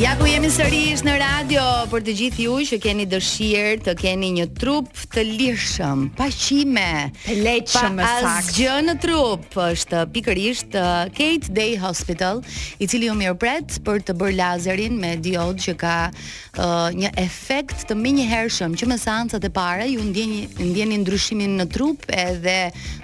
Ja ku jemi sërish në radio për të gjithë ju që keni dëshirë të keni një trup të lirshëm, pa qime, të lehtë më saktë. Pa asgjë në trup, është pikërisht uh, Kate Day Hospital, i cili ju mirëpret për të bërë lazerin me diod që ka uh, një efekt të menjëhershëm që me seancat e para ju ndjeni ndjeni ndryshimin në trup edhe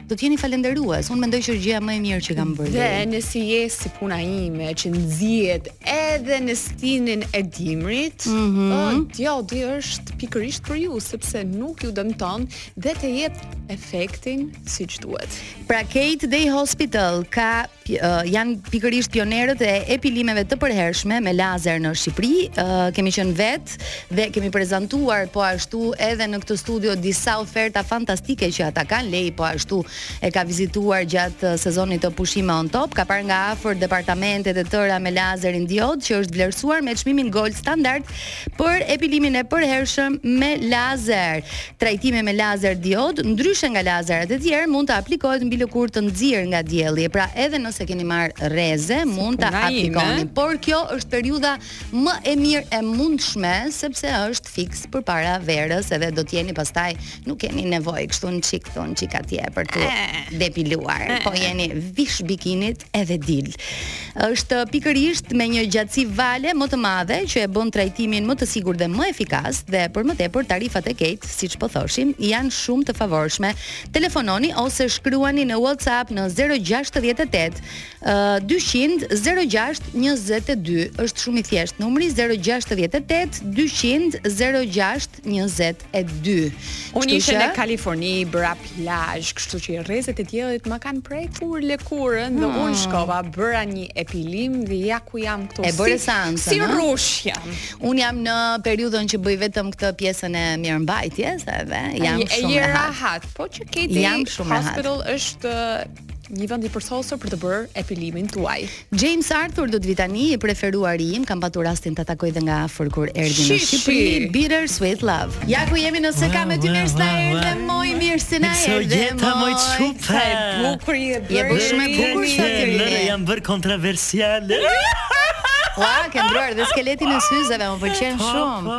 Do të jeni falënderues. Unë mendoj që është gjëja më e mirë që kam bërë. Dhe nëse je si puna ime që nxihet edhe në stinin e dimrit, mm -hmm. oh, diodi është pikërisht për ju sepse nuk ju dëmton dhe të jep efektin siç duhet. Pra Kate Day Hospital ka janë pikërisht pionierët e epilimeve të përhershme me lazer në Shqipëri. Uh, kemi qenë vetë dhe kemi prezantuar po ashtu edhe në këtë studio disa oferta fantastike që ata kanë. Lei po ashtu e ka vizituar gjatë sezonit të Pushime On Top, ka parë nga afër departamentet e tëra me lazerin diod që është vlerësuar me çmimin Gold Standard për epilimin e përhershëm me lazer. Trajtimi me lazer diod, ndryshe nga lazerat e tjerë, mund të aplikohet mbi lëkurë të nxirë nga dielli. Pra, edhe nëse keni marrë rreze, mund ta aplikoni. Por kjo është periudha më e mirë e mundshme sepse është fiks përpara verës, edhe do të jeni pastaj nuk keni nevojë kështu një çik këtu një çik atje për të eh. depiluar. Po eh. jeni vish bikinit edhe dil. Është pikërisht me një gjatësi vale më të madhe që e bën trajtimin më të sigurt dhe më efikas dhe për më tepër tarifat e Kate, siç po thoshim, janë shumë të favorshme. Telefononi ose shkruani në WhatsApp në 068 200 06 22. Është shumë i thjeshtë numri 068 200 06 22. Unë isha në Kaliforni, bëra plazh, kështu që rrezet e diellit më kanë prekur lëkurën dhe hmm. unë shkova, bëra një epilim dhe ja ku jam këtu. E bëre si, seancën, si rrush jam. Unë jam në periudhën që bëj vetëm këtë pjesën e mirëmbajtjes edhe jam shumë e rahat. Po që Kate jam shumë hospital rahat. është Një vend i përsosur për të bërë epilimin tuaj. James Arthur do të vi tani, i preferuari im, kam patur rastin ta takoj dhe nga afër kur erdhi në Shqipëri, Bitter Sweet Love. Ja ku jemi nëse ka me ty mirë se na erdhe, moj mirë se na erdhe, moj. Sa e bukur je bërë. Je bërë shumë e bukur sot Irene. Jam bërë kontroversiale. Ua, ke ndërruar dhe skeletin e syzeve, më pëlqen shumë.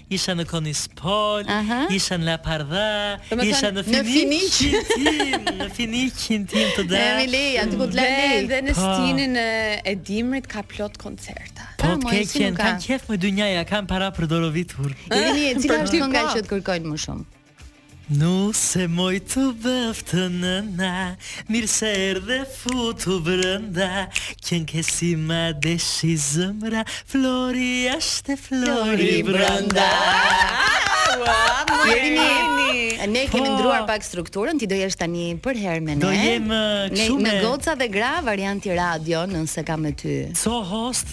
isha në Konispol, isha në Lapardha, isha në Finiq, në Finiqin tim të da. Në Mileja, të këtë lalej. Dhe në po. stinin e dimrit ka plot koncerta. Po, të keqen, ka qejf dynjaja, kanë para për dorovitur. Dhe një, cila është kënga që të kërkojnë më shumë? Nuse moj t'u bëftë nëna Mirë se erdhe futu brënda Qënke si ma deshi zëmra Flori jashte flori brënda Jerini Ne kemi ndërruar pak strukturën Ti do jesh tani përherë me ne Do jem kështu me goca dhe gra varianti radio Nëse kam me ty Co host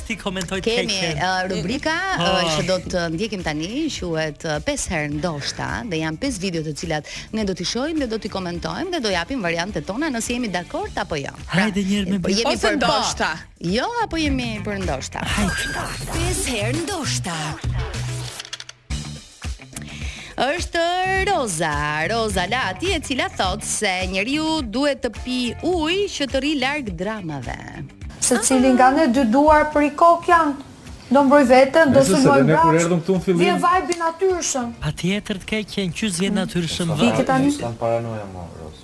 t'i komentoj tek kemi uh, rubrika uh, oh. që do të ndjekim tani quhet uh, pesë herë ndoshta dhe janë pesë video të cilat ne do t'i shohim dhe do t'i komentojmë dhe do japim variantet tona nëse jemi dakord apo jo. Pra, Hajde një herë me po jemi për ndoshta. Jo apo jemi për ndoshta. Hajde. Pesë herë ndoshta. është Roza, Roza Lati e cila thotë se njeriu duhet të pijë ujë që të rri larg dramave. Secili nga ne dy duar për një kokë janë, do mbrojë veten, do sulmojë brakë, vjen vajbi natyrshëm. Patjetër të keqen qysh vjen natyrshëm vajbi. Ti ke tani? Ska në paranoja moj Roza.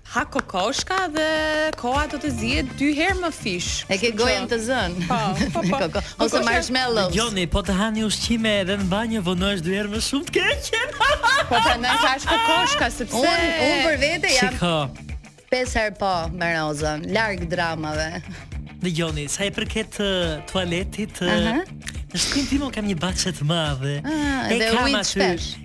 Ha kokoshka dhe goja do të zihet dy herë më fish. E ke gojën të zënë. Po, po, po. Koko, ose marshmallows. Dëgjoni, po të hani ushqime edhe në banjë vonohesh dy herë më shumë të keqen. po prandaj thashë kokoshka sepse unë unë për vete jam. Shiko. Pesë herë po me Rozën, larg dramave. Dëgjoni, sa i përket uh, tualetit, uh, në shpinë time kam një bahçe të madhe. Ah, e kam aty.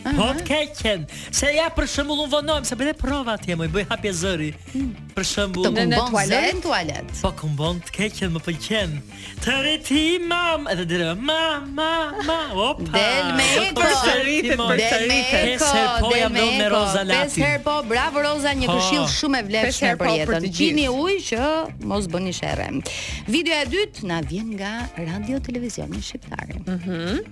Po të keqen. Se ja për shembull unë vonohem se bëj dhe prova atje, moj bëj hapje zëri. Hmm. Për shembull, në, në tualet, në tualet. Po kumbon të keqen, më pëlqen. Të riti mam, edhe dire mam, mam, mam. Opa. Del me eko, rritet për të rritet. Pesë herë po jam vetëm me Roza Lati. Pesë herë po, bravo Roza, një po. këshillë shumë e vlefshme për po, jetën. Pini ujë që mos bëni sherrë. Video e dytë na vjen nga Radio Televizioni Shqiptar. Mhm.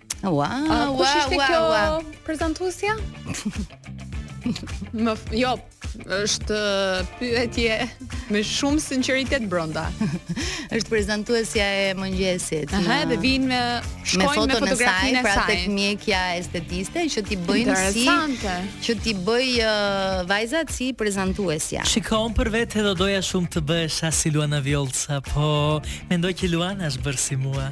Wow, wow, kush ishte wow, kjo wow. prezantuesja? Më jo, është pyetje me shumë sinqeritet brenda. është prezantuesja e mëngjesit. Aha, dhe vijnë me shkojnë me fotografinë e pra saj, pra tek mjekja estetiste që t'i bëjnë si që t'i bëjë uh, vajzat si prezantuesja. Shikon për vete do doja shumë të bëhesha si Luana Vjollca, po mendoj që Luana është bërë si mua.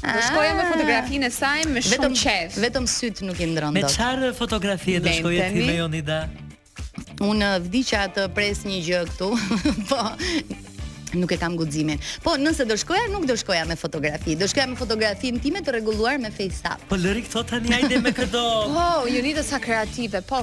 Do ah. shkoja me fotografinë e saj me shumë vetëm, qejf. Vetëm sytë nuk i ndërron dot. Me çfarë fotografie do shkoje ti moj Jonida? Unë vdiqa të pres një gjë këtu. po, nuk e kam guximin. Po, nëse do shkoja, nuk do shkoja me fotografi. Do shkoja me fotografinë time të rregulluar me FaceApp. Po lëri këto tani hajde me këto. Po, oh, Jonida sa kreative. Po,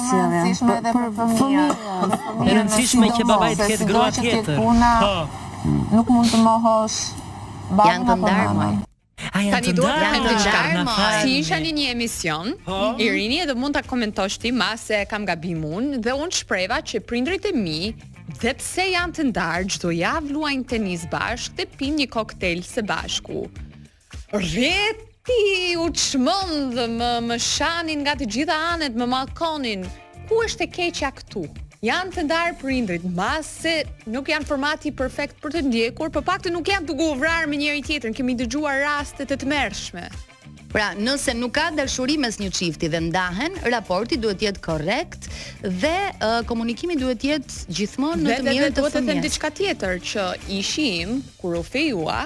shumë e rëndësishme edhe për fëmijët. E rëndësishme që babai të ketë grua tjetër. Po. Nuk mund të mohosh babën apo mamën. Tani dua të them diçka. Si isha në një emision, Irini, edhe mund ta komentosh ti, mbase kam gabim unë dhe unë shpreha që prindërit e mi dhe pse janë të ndarë çdo javë luajnë tenis bashkë dhe pinë një koktel së bashku. Rrjeti u çmend më më shanin nga të gjitha anët më mallkonin. Ku është e keqja këtu? Janë të ndarë prindërit, mbase nuk janë formati perfekt për të ndjekur, të paktën nuk janë duke u vrarë me njëri-tjetrin, kemi dëgjuar raste të tmerrshme. Pra, nëse nuk ka dashuri mes një çifti dhe ndahen, raporti duhet të jetë korrekt dhe uh, komunikimi duhet të jetë gjithmonë në të mirë të fëmijës. Dhe dua të them diçka tjetër që ishi im kur u fejua,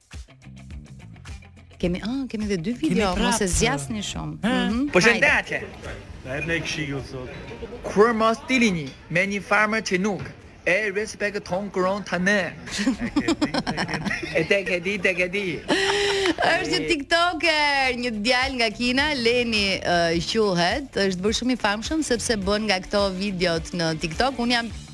Kemi, ah, kemi dhe dy video, mos e zgjasni shumë. Mm -hmm. Përshëndetje. Na jep një këshillë sot. Kurrë mos dilni me një farmer që nuk e respekton kërën të ne. E te ke di, te ke di. është një tiktoker, një djalë nga Kina, Leni uh, quhet, është bërë shumë i famshëm sepse bën nga këto videot në TikTok, unë jam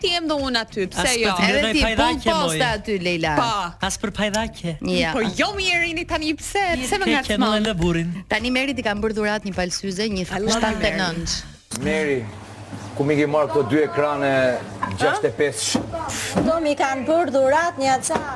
Të jem dhe unë aty, pse jo? Edhe ti po poston aty Leila. Po. As për pajdhaqe. Ja. Po jo më jerini tani pse? Pse më ngacmon? Ti kem në burrin. Tani Meri t'i kam bërë dhuratë një palë syze, një 79. Meri, ku m'i ke marrë këto dy ekrane 65? Po m'i kanë bërë dhuratë një ca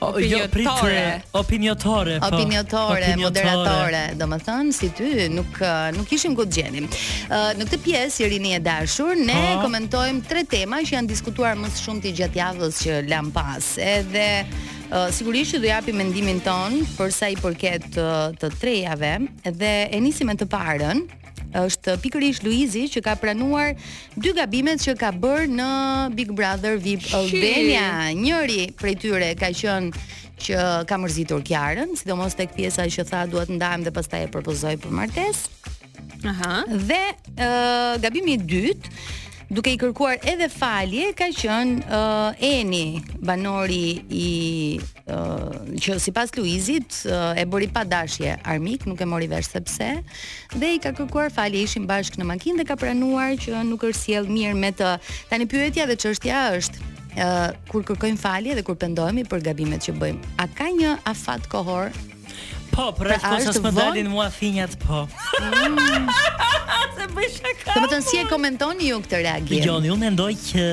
Jo, opinioniste. Opinioniste, po. Opinioniste, moderatore, domethënë si ty nuk nuk kishim ku të gjenim. Në këtë pjesë Irini e dashur, ne po. komentojmë tre tema që janë diskutuar më së shumti gjatë javës që lamë pas. Edhe sigurisht që do japim mendimin tonë për sa i përket të trejave dhe e nisim me të parën. është pikërisht Luizi që ka pranuar dy gabimet që ka bërë në Big Brother VIP Albania. Njëri prej tyre ka qenë që ka mërzitur Kiarën, sidomos tek pjesa që tha dua të ndahem dhe pastaj e propozoi për martesë. Aha. Dhe uh, gabimi i dytë duke i kërkuar edhe falje ka qenë uh, Eni, banori i uh, që sipas Luizit uh, e bëri pa dashje armik, nuk e mori vesh se pse dhe i ka kërkuar falje, ishin bashkë në makinë dhe ka pranuar që nuk është sjellë mirë me të. Tani pyetja dhe çështja është uh, kur kërkojmë falje dhe kur pendohemi për gabimet që bëjmë, a ka një afat kohor Po, përreth kohës sa më dalin mua thinjat, po. Mm. Se bëj shaka. Do me thënë si e komentoni ju këtë reagim? Jo, unë mendoj që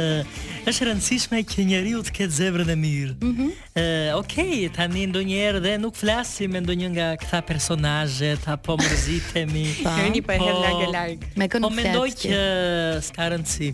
është e rëndësishme që njeriu të ketë zemrën e mirë. Ëh, mm -hmm. uh, okay, tani ndonjëherë dhe nuk flasim me ndonjë nga këta personazhe, apo mërzitemi. Keni pa herë po. larg e larg. Me kënd po mendoj që s'ka rëndësi.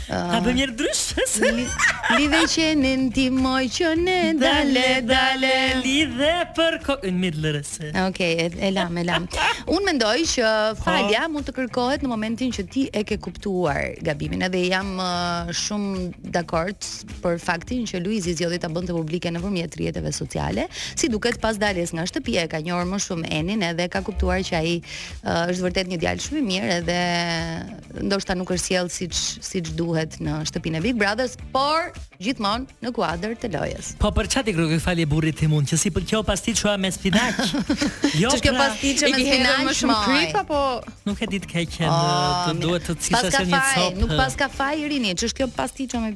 Ta bëjmë një ndrysh. Lidhe që në ndihmoj që në dale dale lidhe për ko... okej. Okej, okay, e, e lam, e lam. Unë mendoj që po. falja mund të kërkohet në momentin që ti e ke kuptuar gabimin edhe jam uh, shumë dakord për faktin që Luizi zgjodhi ta bënte publike nëpërmjet rrjeteve sociale, si duket pas daljes nga shtëpia e ka njohur më shumë Enin edhe ka kuptuar që ai uh, është vërtet një djalë shumë i mirë edhe ndoshta nuk është sjell siç siç duhet në shtëpinë e Big Brothers, por gjithmonë në kuadër të lojës. Po për çfarë t'i kërkoj falje burrit tim unë, që s'i pëlqeu pastiçoja me spinaq. jo, Ç'është kjo pra, pastiçe me spinaq më shumë krip apo nuk e di të keqen, oh, të duhet të cishasë një copë. Nuk paska faj i Rini, ç'është kjo pastiçe me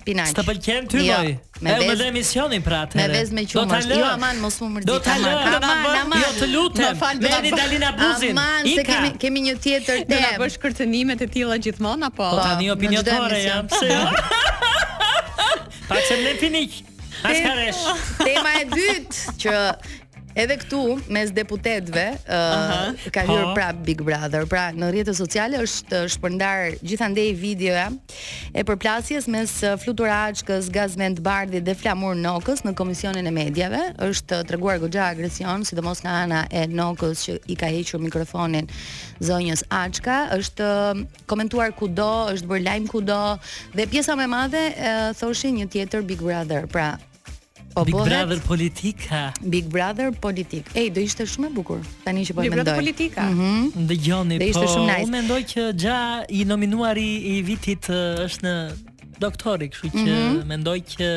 Spinaq. Të pëlqen ty jo, Me vez... me emisionin pra atë. Me vez me qumësht. Do ta Jo aman mos u mërzit. Do ta lë. Aman, aman. Jo të lutem. Me një dalina buzin. Aman, se kemi kemi një tjetër temë. Do na bësh kërcënime të tilla gjithmonë apo? Po tani opinioniste jam. Pse? Jo? Pak se më finik. Asharesh. Tema e dytë që Edhe këtu mes deputetëve ë uh, ka hyrë uh -huh. prap Big Brother. Pra në rrjetet sociale është uh, shpërndar gjithandej videoja e përplasjes mes uh, Flutura Açkës, Gazment Bardhit dhe Flamur Nokës në komisionin e mediave. Është uh, treguar goxha agresion, sidomos nga ana e Nokës që i ka hequr mikrofonin zonjës Açka. Është komentuar kudo, është bërë lajm kudo dhe pjesa më e madhe thoshin një tjetër Big Brother. Pra Po Big bëhet Brother Politika. Big Brother Politik. Ej, do ishte shumë e bukur. Tani që po mendoj. Big Brother Politika. Mm -hmm. Dëgjoni, po. Ishte shumë nice. Unë mendoj që xha i nominuari i vitit është në doktori, kështu që mm -hmm. mendoj që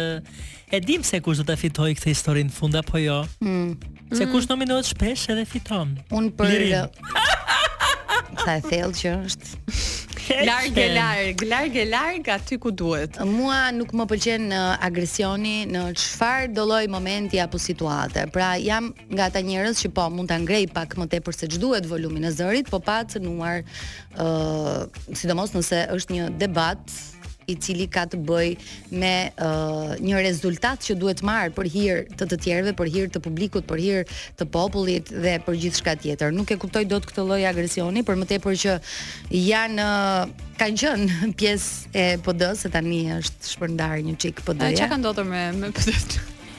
e dim se kush do ta fitojë këtë histori në fund apo jo. Mm. Se kush nominohet shpesh edhe fiton. Unë për Sa e thellë që është. Larg e larg, larg e larg aty ku duhet. Mua nuk më pëlqen uh, agresioni në çfarëdolloj momenti apo situate. Pra jam nga ata njerëz që po mund ta ngrej pak më tepër se ç'duhet volumin e zërit, po pa cënuar ë uh, sidomos nëse është një debat i cili ka të bëjë me uh, një rezultat që duhet marrë për hir të të tjerëve, për hir të publikut, për hir të popullit dhe për gjithçka tjetër. Nuk e kuptoj dot këtë lloj agresioni, për më tepër që janë kanë qenë pjesë e PD-së, tani është shpërndarë një çikë PD-ja. Ça ka ndodhur me me PD?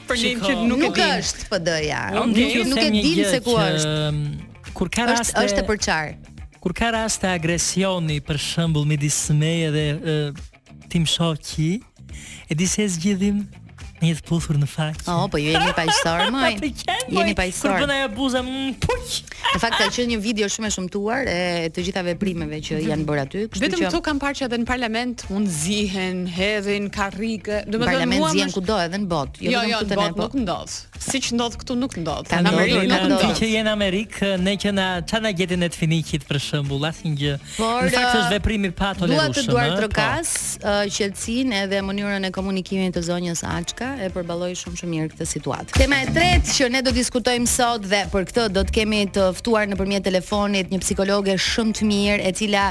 për një që nuk, nuk e është PD-ja. Okay. Nuk, nuk e din se ku është. Kur ka raste është është e përçarë. Kur ka raste agresioni, për shembull midis meje dhe e, tim shoqi, e di se zgjidhim një të puthur në faqe. Oh, po ju jeni paqësor, moj. jeni paqësor. Kur bën ajo buza, mm, puq. Në fakt ka qenë një video shumë e shëmtuar e të gjitha veprimeve që janë bërë aty, kështu që Vetëm këtu kam parë që edhe në parlament mund të zihen, hedhin karrige. Domethënë parlament mua zihen kudo edhe në botë, jo, jo vetëm jo, këtu në botë nuk ndodh. Siç ndodh këtu nuk ndodh. Ka Në ndodhur, Amerikë ka nuk ndodhur. Ti ndodh. që je në Amerikë, ne që na ça na gjetin e të Finiqit për shembull, asnjë gjë. Por, në fakt ë, është veprim i patolerueshëm. Dua të duar ë, po. trokas ë, qetësinë edhe mënyrën e komunikimit të zonjës Açka e përballoi shumë shumë mirë këtë situatë. Tema e tretë që ne do diskutojmë sot dhe për këtë do të kemi të ftuar nëpërmjet telefonit një psikologe shumë të mirë e cila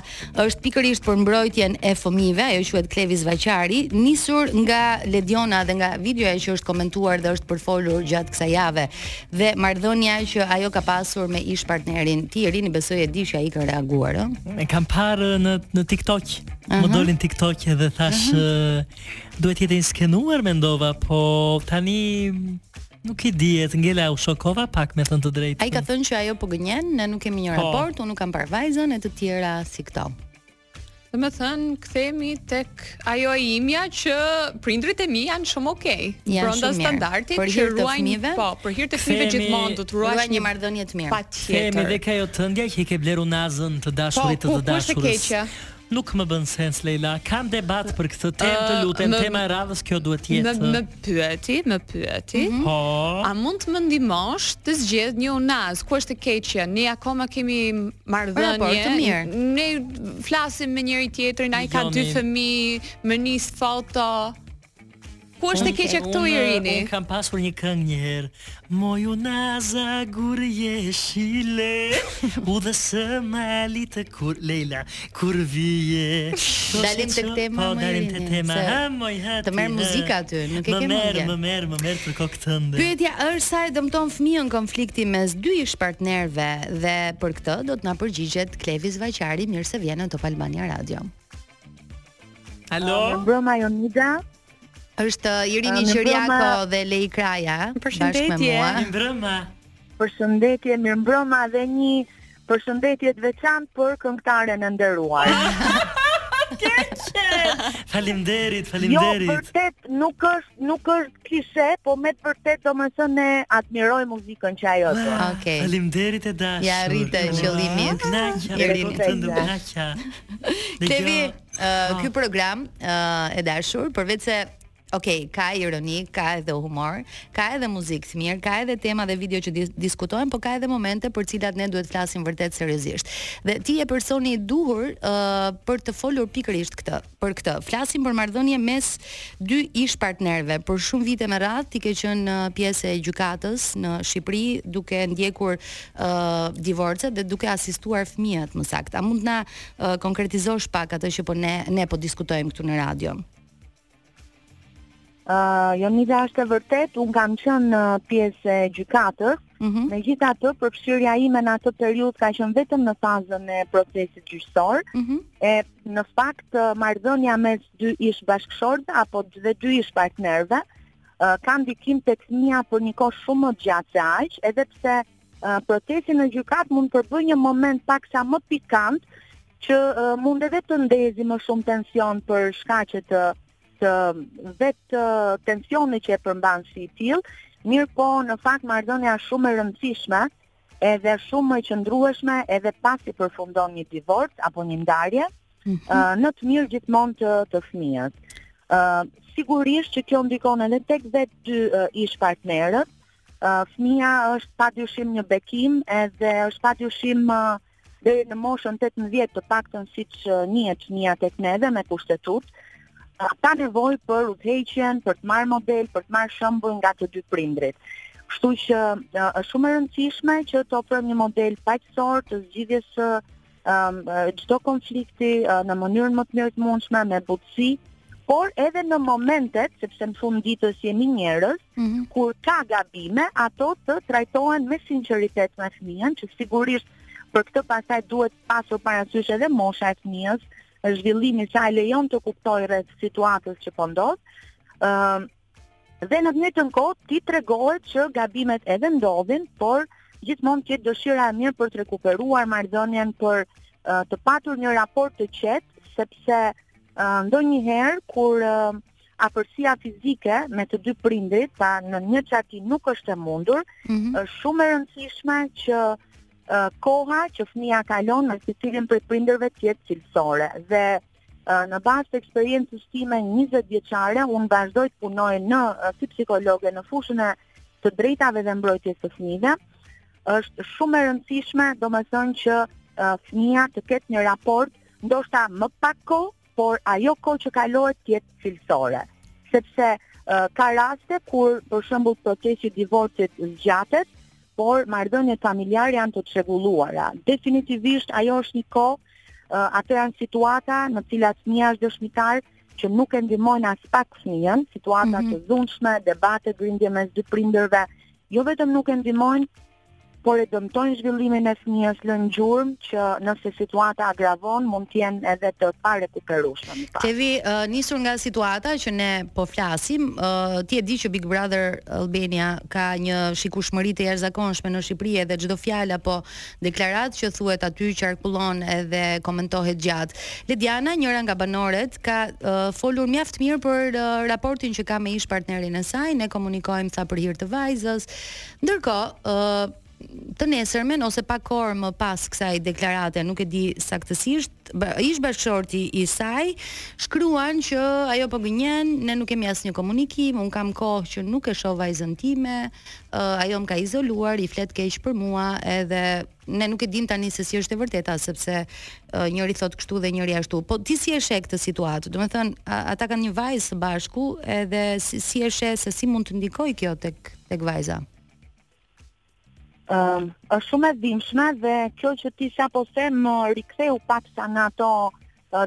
është pikërisht për mbrojtjen e fëmijëve, ajo quhet Klevis Vaqari, nisur nga Lediona dhe nga videoja që është komentuar dhe është përfolur gjatë kësaj jave dhe marrëdhënia që ajo ka pasur me ish partnerin. Ti Irini besoj e di që ai ka reaguar, ë? E kam parë në në TikTok. Uh -huh. Më doli në TikTok dhe thashë uh -huh. duhet të jetë e inskenuar mendova, po tani Nuk i dihet, Ngela u shokova pak me thënë të drejtë. Ai ka thënë që ajo po gënjen, ne nuk kemi një po. raport, unë nuk kam parë vajzën e të tjera si këto. Domethënë, kthehemi tek ajo e imja që prindrit e mi janë shumë okej. Okay. Janë Brenda shumë standardit për që ruajnë, po, për hirë të fëmijëve gjithmonë duhet të ruajnë një marrëdhënie të mirë. Patjetër. Kthehemi dhe te ajo tëndja që i ke blerë unazën të dashurit po, të, të dashurës. Po, ku është e keqja? Nuk më bën sens Leila, kam debat për këtë temë, të lutem, tema e radhës kjo duhet të jetë. Më pyeti, më pyeti. Mhm. Po. A mund të më ndihmosh të zgjedh një unazë? Ku është e keqja? Ne akoma kemi marrëdhënie. Ne flasim me njëri-tjetrin, ai ka dy fëmijë, më nis foto. Ku është e keqja këtu Irini? Unë kam pasur një këngë një herë. Moj unaza gur jeshile. Udhës së malit kur Leila, kur vije. Dalim tek tema, po moj, dalim tek tema. Ha moj ha. Të merr muzika aty, nuk e ke më. Më merr, më merr, më merr për kokë tënde. Pyetja është sa e dëmton fëmijën konflikti mes dy ish partnerëve dhe për këtë do të na përgjigjet Klevis Vaqari, mirë se vjen në Top Albania Radio. Alo. Uh, Mbrëma Jonida. Është uh, Irini uh, Qirjako dhe Lei Kraja bashkë me mua. Mbrëma. Përshëndetje, mirëmbrëma dhe një përshëndetje të veçantë për këngëtaren e nderuar. Faleminderit, faleminderit. Jo, vërtet nuk është nuk është klishe, po me të vërtetë domethënë e admiroj muzikën që ajo thotë. Okej. Okay. Faleminderit e dashur. Ia arrite qëllimit. Kënaqja, të ndërkënaqja. Klevi, uh, ky program uh, e dashur, përveç se Ok, ka ironi, ka edhe humor, ka edhe muzikë të mirë, ka edhe tema dhe video që dis diskutohen, por ka edhe momente për të cilat ne duhet të flasim vërtet seriozisht. Dhe ti je personi i duhur uh, për të folur pikërisht këtë, për këtë. Flasim për marrëdhënie mes dy ish partnerëve. Për shumë vite me radhë ti ke qenë uh, pjesë e gjykatës në Shqipëri, duke ndjekur ë divorcet dhe duke asistuar fëmijët më saktë. A mund të na uh, konkretizosh pak atë që po ne ne po diskutojmë këtu në radio? Ë uh, Jonida është e vërtetë, unë kam qenë uh, pjesë e gjykatës. Mm -hmm. Megjithatë, përfshirja ime në atë periudhë ka qenë vetëm në fazën e procesit gjyqësor. Mm -hmm. E në fakt marrëdhënia mes dy ish bashkëshortëve apo dhe dy ish partnerëve, ka ndikim tek fëmija për një kohë shumë më të gjatë se aq, edhe pse procesi në gjykatë mund të përbëjë një moment paksa më pikant që mund edhe të ndezë më shumë tension për shkaqe të të vetë tensionit që e përmban si i tillë, mirëpo në fakt marrëdhënia është shumë e rëndësishme edhe shumë më e qëndrueshme edhe pasi përfundon një divorc apo një ndarje, mm -hmm. uh, në të mirë gjithmonë të të fëmijës. Ë uh, sigurisht që kjo ndikon edhe tek vetë dy uh, ish partnerët. Ë uh, fëmija është padyshim një bekim edhe është padyshim uh, deri në moshën 18 të paktën siç njihet fëmija tek neve me kushtetutë, ka nevojë për udhëheqjen, për të marrë model, për të marrë shembull nga të dy prindërit. Kështu që është shumë e rëndësishme që të ofrojmë një model paqësor të zgjidhjes së çdo um, konflikti uh, në mënyrën më të mirë të mundshme me butësi, por edhe në momentet, sepse në fund ditës jemi njerëz, Mhm. Kur ka gabime, ato të trajtohen me sinqeritet me fëmijën, që sigurisht për këtë pastaj duhet pasur parasysh edhe mosha e fëmijës, zhvillimi sa e lejon të kuptojë rreth situatës që po ndodh. Ëm ehm, dhe në të njëjtën kohë t'i tregohet që gabimet edhe ndodhin, por gjithmonë të jetë dëshira e mirë për të rekuperuar marrëdhënien, për të patur një raport të qetë, sepse ndonjëherë kur afërsia fizike me të dy prindrit, pra në një çati nuk është e mundur, mm -hmm. është shumë e rëndësishme që uh, koha që fëmija kalon me secilin prej prindërve të jetë cilësore dhe uh, në bazë të eksperiencës time 20 vjeçare, unë vazhdoj të punoj në uh, si psikologe në fushën e të drejtave dhe mbrojtjes së fëmijëve. Është shumë e rëndësishme, domethënë që uh, fëmija të ketë një raport ndoshta më pak kohë por ajo kohë që kalohet të jetë cilësore, sepse uh, ka raste kur për shembull procesi i divorcit zgjatet, por marrëdhëniet familjare janë të çrregulluara. Definitivisht ajo është një kohë uh, ato janë situata në të cilat fëmia është dëshmitar që nuk e ndihmojnë aspak fëmijën, situata mm -hmm. të dhunshme, debate grindje mes dy prindërve, jo vetëm nuk e ndihmojnë, por e dëmtojnë zhvillimin e fëmijës, lënë gjurmë që nëse situata agravon mund të jenë edhe të parekuperueshme më pas. Kevi uh, nisur nga situata që ne po flasim, uh, ti e di që Big Brother Albania ka një shikueshmëri të jashtëzakonshme në Shqipëri edhe çdo fjalë apo deklaratë që thuhet aty qarkullon edhe komentohet gjatë. Lediana, njëra nga banoret, ka uh, folur mjaft mirë për uh, raportin që ka me ish partnerin e saj, ne komunikojmë tha për hir të vajzës, Ndërkohë, ë të nesërmen ose pak orë më pas kësaj deklarate, nuk e di saktësisht, ish bashkëshorti i saj shkruan që ajo po gënjen, ne nuk kemi asnjë komunikim, un kam kohë që nuk e shoh vajzën time, uh, ajo më ka izoluar, i flet keq për mua, edhe Ne nuk e dimë tani se si është e vërteta, sepse uh, njëri thot kështu dhe njëri ashtu. Po ti si e sheh këtë situatë? Domethënë, ata kanë një vajzë së bashku, edhe si, si e sheh se si mund të ndikojë kjo tek tek vajza? Ëm, uh, është shumë e dhimbshme dhe kjo që ti sapo the më riktheu paksa nga ato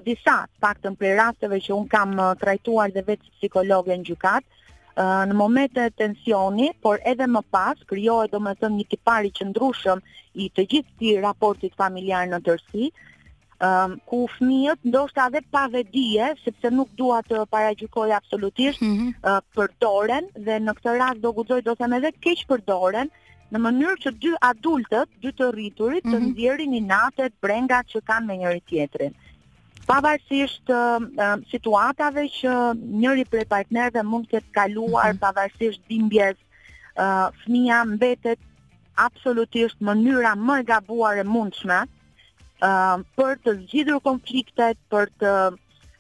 Disa, të paktën prej rasteve që un kam trajtuar dhe vetë si psikologe në gjykatë, në momente tensioni, por edhe më pas, krijohet domethënë një tipar i qëndrueshëm i të gjithë atij raportit familjar në tërsi, um, ku fëmijët ndoshta edhe pa vetëdije, sepse nuk dua të paragjykoj absolutisht, mm -hmm. uh, përdoren dhe në këtë rast do guxoj do them edhe keqpërdoren, në mënyrë që dy adultët, dy të rriturit, të mhm. nxjerrin inatet, brengat që kanë me njëri tjetrin. Pavarësisht uh, situatave që njëri prej partnerëve mund të ketë kaluar, mm -hmm. pavarësisht dhimbjes, uh, fëmija mbetet absolutisht mënyra më e gabuar e mundshme uh, për të zgjidhur konfliktet, për të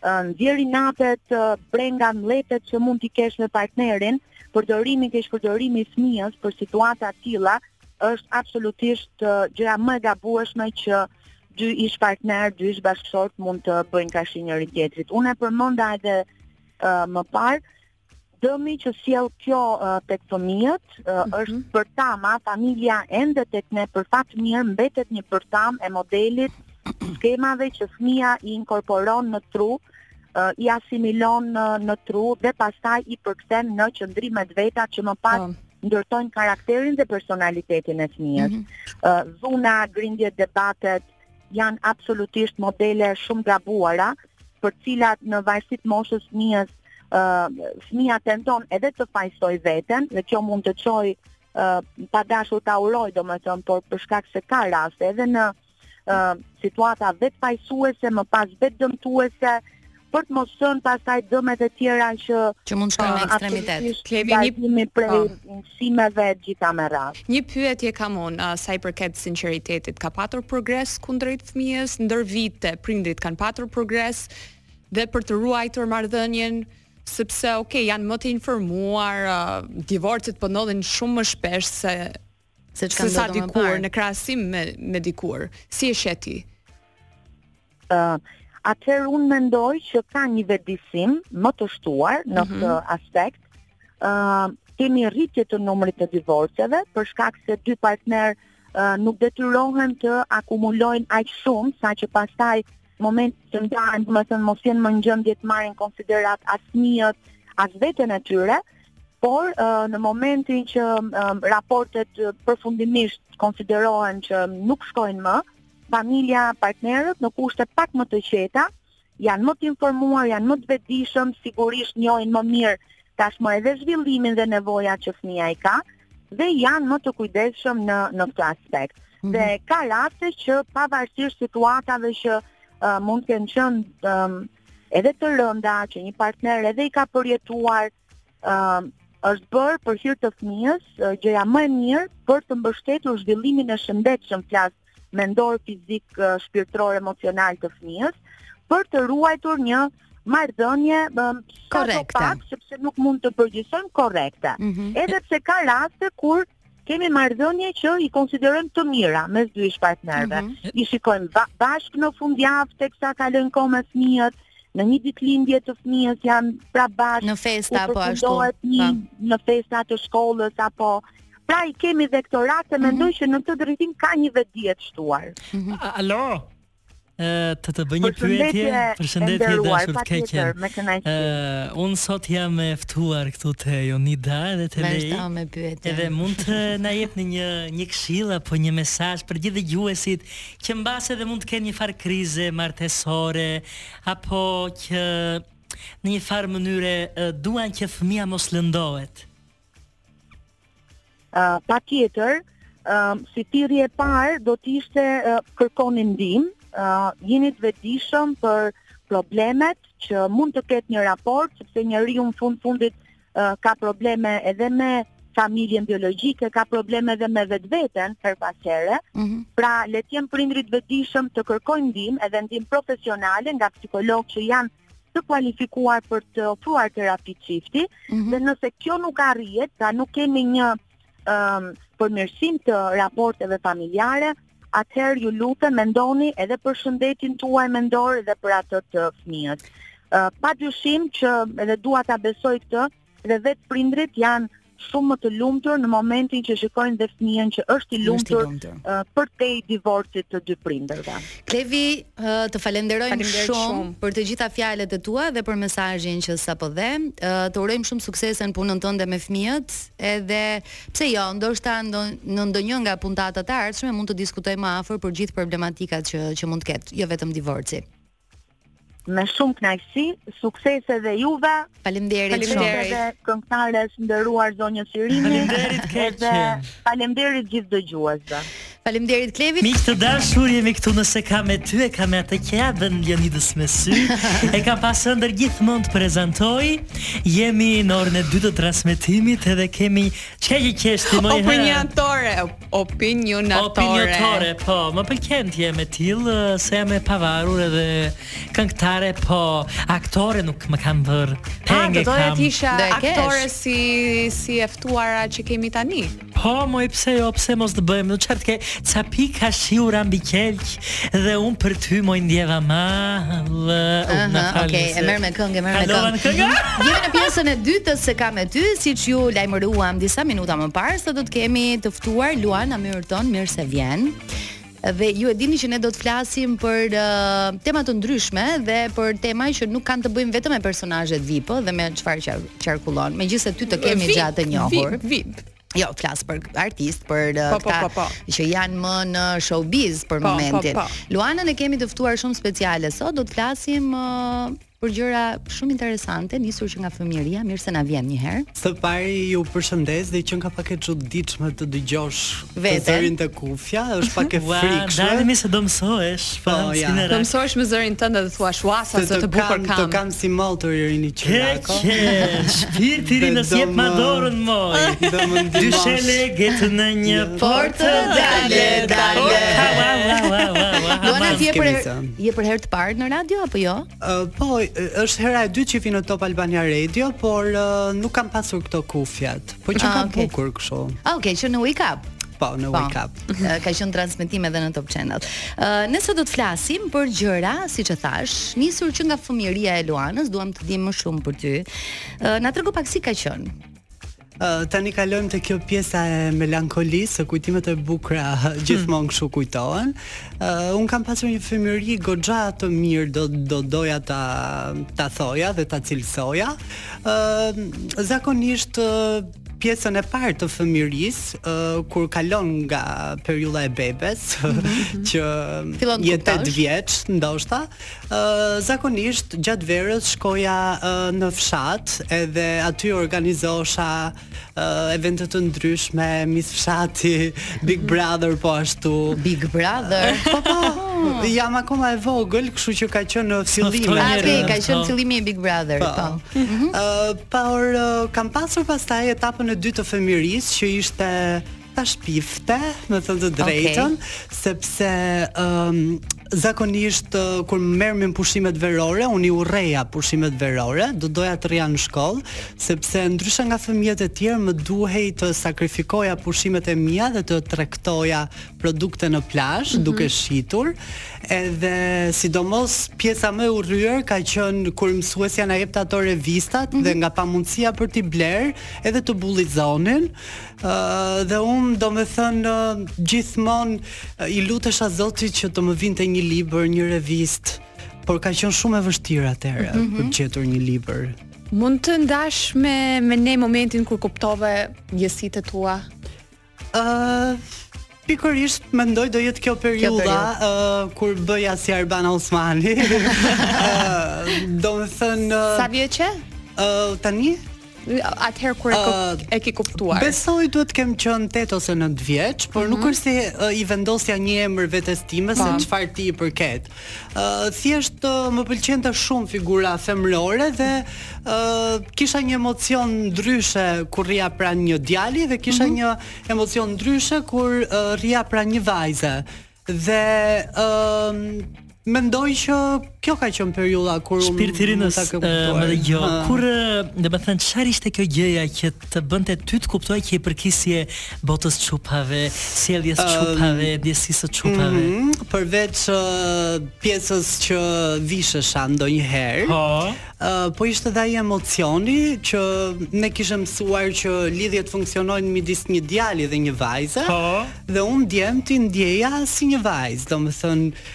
nxjerr inatet, brengat, mllefet që mund t'i kesh me partnerin, përdorimi keq përdorimi i fëmijës për situata të tilla është absolutisht gjëja më e gabueshme që dy ish partner, dy ish bashkëshortë mund të bëjnë karshi njëri tjetrit. Unë e përmenda edhe uh, më parë Dëmi që sjell kjo uh, tek fëmijët uh, mm -hmm. është bërthama, familja ende tek ne për fat mirë mbetet një bërthamë e modelit skemave që fëmija i inkorporon në tru, uh, i asimilon në, në tru dhe pastaj i përkthen në qëndrimet e veta që më pas oh ndërtojnë karakterin dhe personalitetin e fëmijës. Mm -hmm. uh, dhuna, grindjet, debatet, janë absolutisht modele shumë të gabuara, për të cilat në varësi të moshës së fëmijës, ë fëmija tenton edhe të fajësojë veten dhe kjo mund të çojë ë padashur ta uroj domethënë, por për shkak se ka raste edhe në ë situata vetëfajësuese, më pas vetëdëmtuese, për të mos thënë pastaj dëmet e tjera që që mund të shkojnë në ekstremitet. Kemi një dëmi prej po. mësimeve të gjitha me radhë. Një pyetje kam unë, uh, sa i përket sinqeritetit, ka patur progres kundrejt fëmijës ndër vite, prindërit kanë patur progres dhe për të ruajtur marrëdhënien sepse ok janë më të informuar, uh, divorcet po ndodhin shumë më shpesh se Se ç'ka ndodhur më parë. Se sa dikur në krahasim me me dikur. Si e sheh ti? Ë, uh, atëherë unë mendoj që ka një vetëdijësim më të shtuar në mhm. këtë mm -hmm. aspekt. Ë, uh, kemi rritje të numrit të divorceve për shkak se dy partnerë uh, nuk detyrohen të akumulojnë aq shumë sa që pastaj momentin që ndahen, domethënë mos jenë më në gjendje të marrin në konsideratë as fëmijët, as veten e tyre, por uh, në momentin që um, raportet përfundimisht konsiderohen që nuk shkojnë më, familja, partnerët në kushte pak më të qeta, janë më të informuar, janë më të vetëdijshëm, sigurisht njohin më mirë tashmë edhe zhvillimin dhe nevojat që fëmija i ka. dhe janë më të kujdesshëm në në këtë aspekt. Mm -hmm. Dhe ka raste që pavarësisht situatave që uh, mund të kenë qenë um, edhe të rënda që një partner edhe i ka përjetuar uh, është bërë për hir të fëmijës uh, gjëja më e mirë për të mbështetur zhvillimin e shëndetshëm flas mendor, fizik, shpirtëror, emocional të fëmijës për të ruajtur një marrëdhënie korrekte, pak, sepse nuk mund të përgjithësojmë korrekte. Mm -hmm. Edhe pse ka raste kur kemi marrëdhënie që i konsiderojmë të mira mes dy ish partnerëve. Mm -hmm. I shikojmë ba bashkë në fundjavë teksa kalojnë kohë me fëmijët, në një ditëlindje të fëmijës janë pra bashkë në festa apo ashtu. Në festa të shkollës apo Pra i kemi dhe këto raste, mm -hmm. mendoj që në këtë drejtim ka një vetëdije të shtuar. Mm -hmm. Alo. Ë të të bëj një pyetje. Përshëndetje të dashur keqe. Ë un sot jam e ftuar këtu te Jonida dhe te Lei. Vazhdo me pyetje. Edhe mund të na jepni një një këshill apo një mesazh për gjithë dëgjuesit që mbase dhe mund të kenë një far krize martesore apo që në një farë mënyre duan që fëmija mos lëndohet. Uh, patjetër, uh, thirrja e parë, do të ishte uh, kërkoni ndihmë, uh, jini të vetëdijshëm për problemet që mund të ketë një raport, sepse njeriu në fund fundit uh, ka probleme edhe me familjen biologjike, ka probleme edhe me vetveten, her pas here, mm -hmm. pra le të jenë prindrit të vetëdijshëm të kërkojnë ndihmë, edhe ndihmë profesionale nga psikologë që janë të kualifikuar për të ofruar terapi çifti mm -hmm. dhe nëse kjo nuk arrihet, pra nuk kemi një um, përmirësim të raporteve familjare, atëherë ju lutem mendoni edhe për shëndetin tuaj mendor dhe për atë të fëmijës. Uh, pa dyshim që edhe dua ta besoj këtë, Dhe vetë prindrit janë shumë më të lumtur në momentin që shikojnë dhe fëmijën që është i lumtur, është i lumtur. Uh, përtej divorcit të dy prindërve. Klevi, uh, të falenderojmë Falemderit shumë, shumë për të gjitha fjalët e tua dhe për mesazhin që sapo dhe. Uh, të urojmë shumë suksese në punën tënde me fëmijët, edhe pse jo, ndoshta ndo, në ndonjë nga puntatat e ardhshme mund të diskutojmë më afër për gjithë problematikat që që mund të ketë, jo vetëm divorci. Me shumë kënaqësi, suksese dhe juve. Faleminderit. Faleminderit edhe këngëtares nderuar zonjës Irini. Faleminderit Keqe. Faleminderit gjithë dëgjuesve. Faleminderit Klevit. Miq të dashur, jemi këtu në se kam me ty e kam me atë që ia bën Leonidës me sy. e kam pas ëndërr gjithmonë të prezantoj. Jemi në orën e dytë të transmetimit edhe kemi çka që qeshti më herë. Opinionatore, Opinionatore. Opinionatore, po. Më pëlqen të jem e tillë, se jam e pavarur edhe këngëtare, po. Aktore nuk më kanë bër. Peng e kam. Do të isha aktore si si e ftuara që kemi tani. Po, moj pse jo, pse mos të bëjmë? Në çfarë ke? Ca pika shiu ranë mbi qelq? Dhe un për ty moj ndjeva mall. Aha, okay, e merr me këngë, e merr me këngë. Jemi në pjesën e dytë të se kam me ty, siç ju lajmëruam disa minuta më parë, sot do të kemi të ftuar Luana Myrton, mirë se vjen. Dhe ju e dini që ne do të flasim për uh, tema të ndryshme dhe për tema që nuk kanë të bëjnë vetëm me personazhet VIP dhe me çfarë qarkullon. Megjithëse ty të kemi goxha të njohur. VIP, VIP. Jo, flas për artist, për uh, po, po, këta po, po, po. që janë më në showbiz për po, po momentin. Po, po. Luanën e kemi të ftuar shumë speciale sot, do të flasim uh, për gjëra shumë interesante, nisur që nga fëmijëria, mirë se na vjen një herë. Së pari ju përshëndes dhe qenka pak e çuditshme të dëgjosh zërin te kufja, është pak e frikshme. Dalëngadalë se do mësohesh, po, ja. do mësohesh me zërin tënd dhe të thuash ua sa të, të bukur kam. Të kam Si mall të ririni që nako. Ke qe, shpirti ri në sjep ma dorën moj. Dy shele getë në një portë, dale, dale. Luana, ti je për, je për herë të parë në radio, apo jo? Uh, po, është hera e dytë që vij në Top Albania Radio, por uh, nuk kam pasur këto kufjat. Po qenka ah, okay. bukur kështu. Ah, okay, që në Wake Up. Po, në po. Wake Up. ka qenë transmetim edhe në Top Channel. Uh, ne sot do të flasim për gjëra, siç e thashë, nisur që nga fëmijëria e Luanës, duam të dimë më shumë për ty. Uh, na trego pak si ka qenë. Uh, tani kalojmë te kjo pjesa e melankolisë, se kujtimet e bukra hmm. gjithmonë kështu kujtohen. Uh, unë kam pasur një fëmijëri goxha të mirë, do do doja ta ta thoja dhe ta cilësoja. Ë uh, zakonisht uh, pjesën e parë të fëmijërisë, uh, kur kalon nga periudha e bebes, mm -hmm. që je 8 vjeç, ndoshta, uh, zakonisht gjatë verës shkoja uh, në fshat, edhe aty organizosha uh, evente të ndryshme, Miss fshati, Big mhm. Brother po ashtu. Big Brother. Po po. Jam akoma e vogël, kështu që ka qenë në fillim. Ah, ka qenë fillimi i Big Brother, po. po. Mhm. Ëh, Por kam pasur pastaj etapën e dytë të fëmijërisë që ishte ta shpifte, me thënë të drejtën, okay. sepse um, zakonisht uh, kur merrmin pushimet verore, unë i urreja pushimet verore, do doja të rria në shkollë, sepse ndryshe nga fëmijët e tjerë më duhej të sakrifikoja pushimet e mia dhe të tregtoja produkte në plazh mm -hmm. duke shitur, edhe sidomos pjesa më e urryer ka qenë kur mësuesja na jepte ato revistat mm -hmm. dhe mhm. nga pamundësia për t'i blerë, edhe të bullizonin. ë uh, dhe unë domethënë uh, gjithmonë uh, i lutesha Zotit që të më vinte një libër, një revistë, por ka qenë shumë e vështirë atëherë mm -hmm. për të gjetur një libër. Mund të ndash me me ne momentin kur kuptove ndjesitë e tua? Ëh, uh, pikërisht mendoj do jetë kjo periudha uh, kur bëja si Arbana Osmani. uh, domethënë... Uh, Sa vjeçe? Uh, tani? atëherë kur e, uh, e ke kuptuar. Besoj duhet të kem qenë 8 ose 9 vjeç, por mm -hmm. nuk mhm. është se uh, i vendosja një emër vetes time se po. çfarë tipi i përket. Uh, thjesht uh, më pëlqente shumë figura femërore dhe uh, kisha një emocion ndryshe kur rrija pranë një djali dhe kisha mm -hmm. një emocion ndryshe kur uh, rrija pranë një vajze. Dhe uh, mendoj që kjo ka qenë periudha kur unë shpirti rinës më dhe gjë kur domethënë çfarë ishte kjo gjëja që të bënte ty të kuptoje që i përkisje botës së çupave, sjelljes së çupave, um, ndjesisë së çupave. Mm -hmm, përveç uh, pjesës që vishesha ndonjëherë. Po. Uh, po ishte dhe ai emocioni që ne kishim mësuar që lidhjet funksionojnë midis një djali dhe një vajze. Po. Dhe unë djemtë i ndjeja si një vajzë, domethënë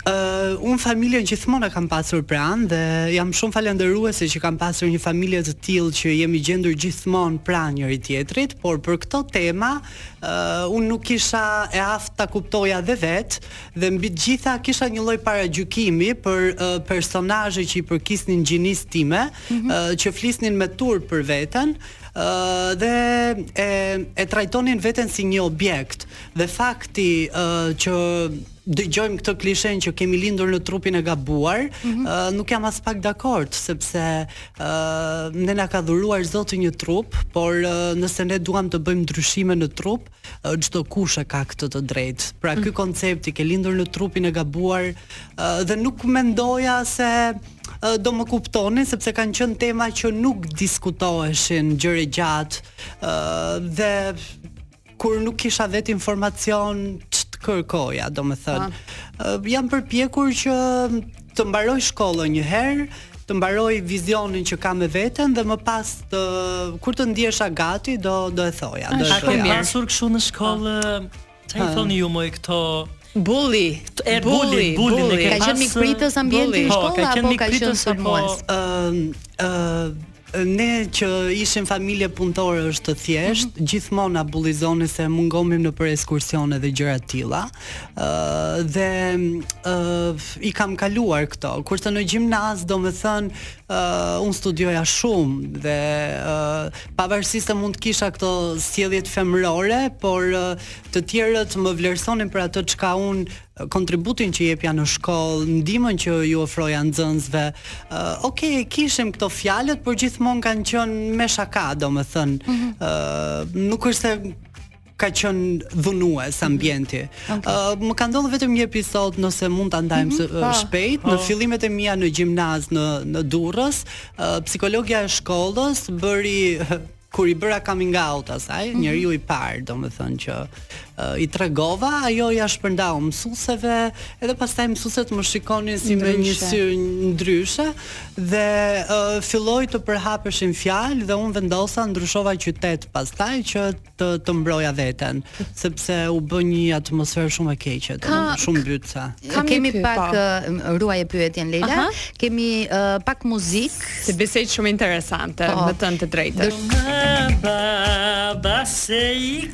Uh, unë familjen gjithmonë e kam pasur pranë dhe jam shumë falënderuese që kam pasur një familje të tillë që jemi gjendur gjithmonë pranë njëri-tjetrit, por për këto tema uh, unë nuk isha e aftë ta kuptoja dhe vetë dhe mbi të gjitha kisha një lloj paragjykimi për uh, personazhe që i përkisnin gjinisë time, mm -hmm. uh, që flisnin me turp për veten, uh, dhe e e trajtonin veten si një objekt dhe fakti uh, që dëgjojmë këtë klishen që kemi lindur në trupin e gabuar, mm -hmm. uh, nuk jam aspak dakord sepse uh, ne na ka dhuruar Zoti një trup, por uh, nëse ne duam të bëjmë ndryshime në trup, çdo uh, kush e ka këtë të drejtë. Pra ky mm -hmm. koncepti ke lindur në trupin e gabuar uh, dhe nuk mendoja se do më kuptonin sepse kanë qenë tema që nuk diskutoheshin gjerë e gjatë uh, dhe kur nuk kisha vetë informacion ç'të kërkoja, domethënë. Ah. Jam përpjekur që të mbaroj shkollën një herë, të mbaroj vizionin që kam me veten dhe më pas të kur të ndihesha gati do do e thoja. Do të kesh pasur kështu në shkollë. Ah. Çfarë i thoni ju moj këto Bulli, e bulli, bulli. Ka qenë mikpritës ambienti në shkollë po, apo ka qenë sulmues? Ë, ë, ne që ishim familje punëtore dhe shtresë e thjeshtë, mm -hmm. gjithmonë na bullizonin se mungonim nëpër ekskursione dhe gjëra të tilla. Ë dhe ë i kam kaluar këto. Kurse në gjimnaz, domethënë, uh, unë studioja shumë dhe uh, pavarësisht se mund të kisha këto sjelljet femërore, por uh, të tjerët më vlerësonin për atë çka unë kontributin që jepja në shkollë, ndihmën që u ofroja nxënësve. Uh, ok, e kishim këto fjalët, por gjithmonë kanë qenë me shaka, domethënë. Ëh, mm -hmm. nuk është se ka qenë dhunues mhm. ambienti. Okay. Uh, më ka ndodhur vetëm një episod nëse mund ta ndajmë mm -hmm. uh, shpejt oh. në po. fillimet e mia në gjimnaz në në Durrës, uh, psikologja e shkollës bëri kur i bëra coming out asaj, mm -hmm. njeriu i parë, domethënë që uh, i tregova, ajo ia shpërndau mësueseve, edhe pastaj mësueset më shikonin si me një sy ndryshe dhe uh, filloi të përhapeshin fjalë dhe unë vendosa ndryshova qytet pastaj që të mbroja veten, sepse u bë një atmosferë shumë e keqe, shumë mbytëse. Ka, kemi pak po. uh, ruaje pyetjen Leila, kemi uh, pak muzikë Se bisedë shumë interesante, po, me tënë të drejtën.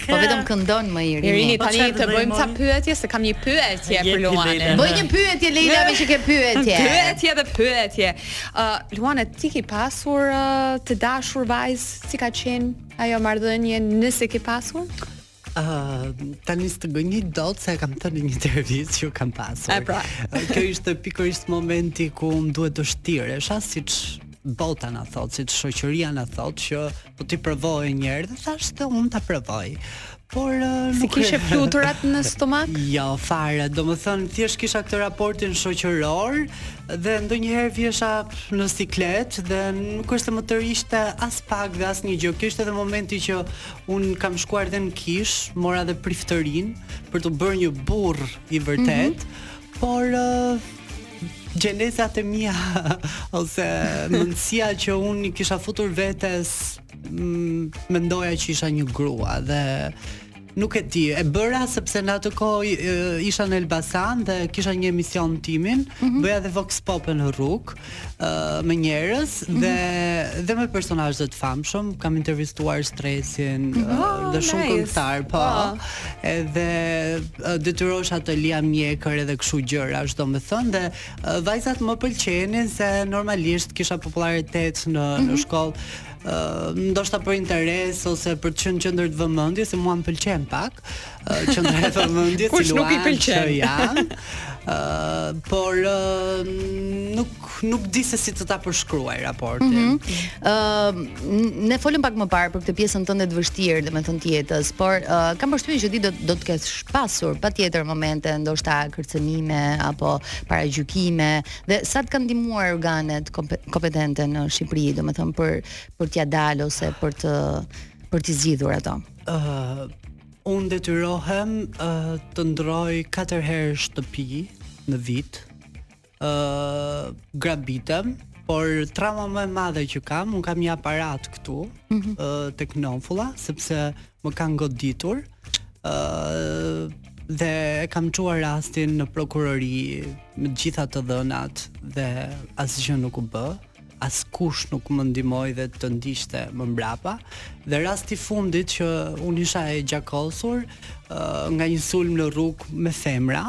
Po vetëm këndon më Irini. Irini po tani të bëjmë ca pyetje, se kam një pyetje për Luanin. Bëj një pyetje Leila, meqë ke pyetje. Pyetje dhe pyetje. Ë uh, Luan ti ke pasur uh, të dashur vajzë, si ka qenë ajo marrëdhënie nëse ke pasur? Uh, tani s'të gënjej dot se e kam thënë në një intervistë që kam pasur. E pra. Kjo ishte pikërisht momenti ku unë duhet të shtiresha siç bota na thotë, siç shoqëria na thotë, që po ti provoje një herë, dhe thashë dhe unë ta provoj. Por uh, nuk s'i kishe fluturat në stomak? Jo, fare. Domethënë thjesht kisha këtë raportin shoqëror dhe ndonjëherë vihesha në siklet dhe nuk është se më tërhiqte aspak dhe asnjë gjë. Kjo ishte edhe momenti që Unë kam shkuar dhe në kishë, mora dhe priftërinë për t'u bërë një burrë i vërtetë, mm -hmm. por uh, gjenezat e mia ose mendësia që unë i kisha futur vetes mm, mendoja që isha një grua dhe nuk e di, e bëra sepse në atë kohë isha në Elbasan dhe kisha një emision timin, mm -hmm. bëja dhe Vox Pop në rrugë uh, me njerëz mm -hmm. dhe dhe me personazhe të famshëm, kam intervistuar Stresin oh, uh, dhe shumë nice. këngëtarë, po. Oh. Edhe uh, detyrohesha të lija mjekër edhe kështu gjëra, domethënë dhe uh, vajzat më pëlqenin se normalisht kisha popularitet në mm -hmm. në mhm. shkollë ndoshta për interes ose për të qenë në qendër të vëmendjes, se mua më pëlqen pak. Qendra e vëmendjes si Luan që jam. Uh, por uh, nuk nuk di se si të ta përshkruaj raportin. Ëh, mm -hmm. uh, ne folëm pak më parë për këtë pjesën tënde të vështirë, domethënë të jetës, por uh, kam përshtypjen që ti do do të kesh pasur patjetër momente ndoshta kërcënime apo paragjykime dhe sa të kanë ndihmuar organet kompetente në Shqipëri, domethënë për për t'ia dalë ose për të për t'i zgjidhur ato. Ëh, uh, Unë detyrohem uh, të ndërroj katër herë shtëpi në vit. ë uh, grabitem, por trauma më e madhe që kam, unë kam një aparat këtu, mm -hmm. uh, tek nofulla, sepse më kanë goditur. ë uh, dhe e kam çuar rastin në prokurori me të gjitha të dhënat dhe asgjë nuk u bë. ë Askush nuk më ndihmoi dhe të ndiqte më mbrapa. Dhe rasti i fundit që unë isha e gjakosur uh, nga një sulm në rrugë me femra,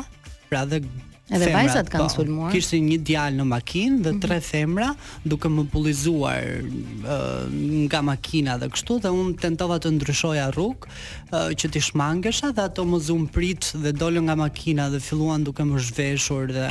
pra dhe Edhe vajzat kanë po, sulmuar. Kishte një djalë në makinë dhe tre mhm. femra duke më bullizuar uh, nga makina dhe kështu dhe unë tentova të ndryshoja rrug që t'i shmangesha dhe ato më zunë pritë dhe dolën nga makina dhe filluan duke më zhveshur dhe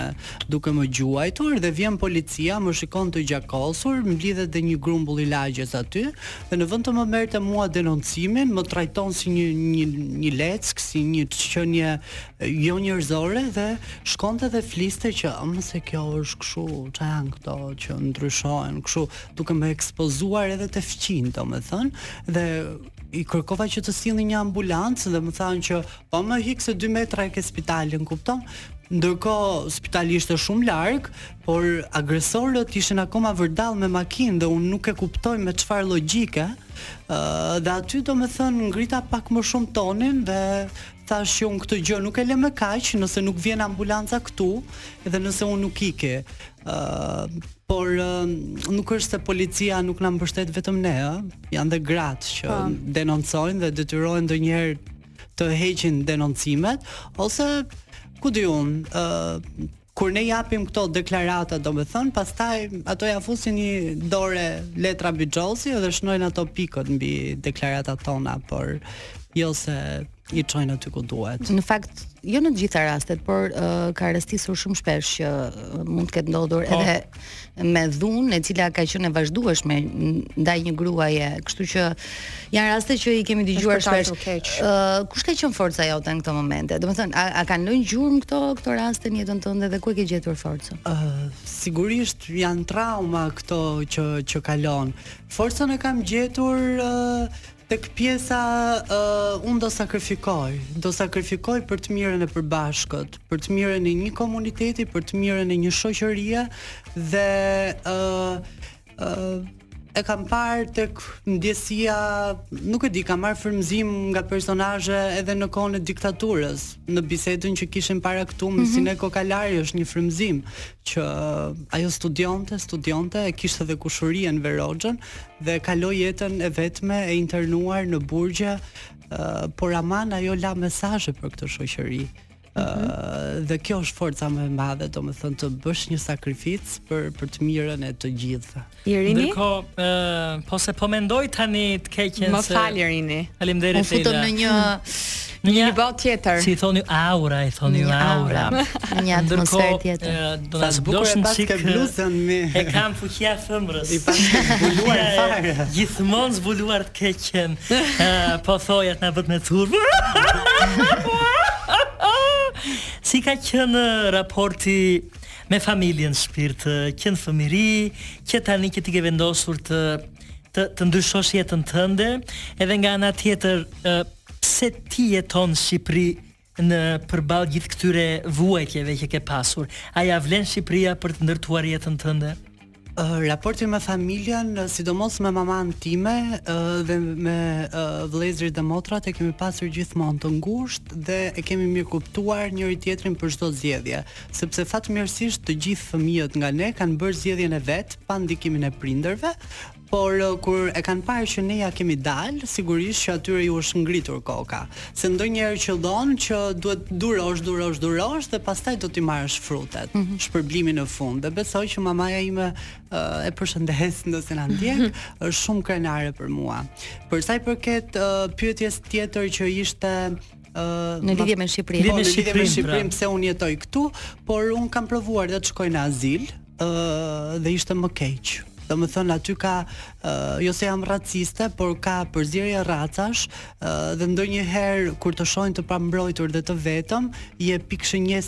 duke më gjuajtur dhe vjen policia, më shikon të gjakosur, mblidhet dhe një grumbull i lagjes aty dhe në vend të më merrte mua denoncimin, më trajton si një një një leckë, si një qenie jo njerëzore dhe shkonte dhe fliste që më se kjo është kështu, ça janë këto që ndryshojnë kështu, duke më ekspozuar edhe te fqinjët, domethënë, dhe i kërkova që të sillnin një ambulancë dhe më thanë që po më ik se 2 metra e ke spitalin, kupton? Ndërkohë spitali ishte shumë larg, por agresorët ishin akoma vërdall me makinë dhe unë nuk e kuptoj me çfarë logjike. Ë dhe aty domethënë ngrita pak më shumë tonin dhe thashë që unë këtë gjë nuk e lë me kaq, nëse nuk vjen ambulanca këtu dhe nëse unë nuk iki. Ë por nuk është se policia nuk na mbështet vetëm ne, ë. janë dhe gratë që pa. Po. denoncojnë dhe detyrohen ndonjëherë të heqin denoncimet ose ku di unë, ë uh, kur ne japim këto deklarata, domethënë, pastaj ato ia fusin një dorë letra bixhosi dhe shënojnë ato pikët mbi deklaratat tona, por jo se i çojnë aty ku duhet. Në fakt, jo në të gjitha rastet, por uh, ka rastisur shumë shpesh që uh, mund të ketë ndodhur po. edhe me dhunë, e cila ka qenë e vazhdueshme ndaj një gruaje, kështu që janë raste që i kemi dëgjuar shpesh. Ë, uh, kush ka qenë forca jote në këto momente? Domethënë, a, a kanë lënë gjurmë këto këto raste në jetën tënde dhe ku e ke gjetur forcën? Ë, uh, sigurisht janë trauma këto që që kalon. Forcën e kam gjetur uh, Tek pjesa ë unë do sakrifikoj, do sakrifikoj për të mirën e përbashkët, për të mirën e një komuniteti, për të mirën e një shoqërie dhe ë ë e kam parë tek ndjesia, nuk e di, kam marrë frymëzim nga personazhe edhe në kohën e diktaturës, në bisedën që kishim përpara këtu Mu mm -hmm. sine Kokalari është një frymëzim që ajo studionte, studionte, e kishte edhe kushëri Enver Hoxhën dhe kaloi jetën e vetme e internuar në burgje, uh, por aman ajo la mesazhe për këtë shoqëri. Uh, mm -hmm. dhe kjo është forca më e madhe, domethënë të bësh një sakrificë për për të mirën e të gjithëve. Irini. Ndërkohë, uh, po se po mendoj tani të keqen se Më fal Irini. Faleminderit. Unë futem në një Në një botë tjetër. Si thoni aura, i thoni ju aura. Në një atmosferë tjetër. Do ta zbulosh një çik bluzën më. E kam fuqia thëmbrës. I pa zbuluar fare. Gjithmonë zbuluar të keqen. Po thoja të na bësh me turp. Si ka qenë raporti me familjen shpirt, që në fëmijëri, dhe tani që ti ke vendosur të të, të ndryshosh jetën tënde, edhe nga ana tjetër, Pse ti jeton në Shqipëri përballë gjithë këtyre vuajtjeve që ke pasur? A ia vlen Shqipëria për të ndërtuar jetën tënde? Raporti me familjen, sidomos me mamanë time dhe me vëllezërit dhe motrat e kemi pasur gjithmonë të ngushtë dhe e kemi mirëkuptuar njëri-tjetrin për çdo zgjedhje, sepse fatmirësisht të gjithë fëmijët nga ne kanë bërë zgjedhjen e vet pa ndikimin e prindërve, Por kur e kanë parë që ne ia kemi dalë, sigurisht që atyre u është ngritur koka. Se ndonjëherë qëllon që duhet të durosh, durosh, durosh dhe pastaj do t'i marrësh frutet, shpërblimin në fund. Dhe besoj që mamaja ime, e përshëndes nëse na ndjek, është shumë krenare për mua. Për sa i përket pyetjes tjetër që ishte, Në lidhje me Shqipërinë. Po, në lidhje me Shqipërinë, pse unë jetoj këtu, por unë kam provuar dhe të shkoj në azil, ë dhe ishte më keq. Domethënë aty ka uh, jo se jam raciste, por ka përzierje racash uh, dhe ndonjëherë kur të shohin të pambrojtur dhe të vetëm, je pikë shënjestër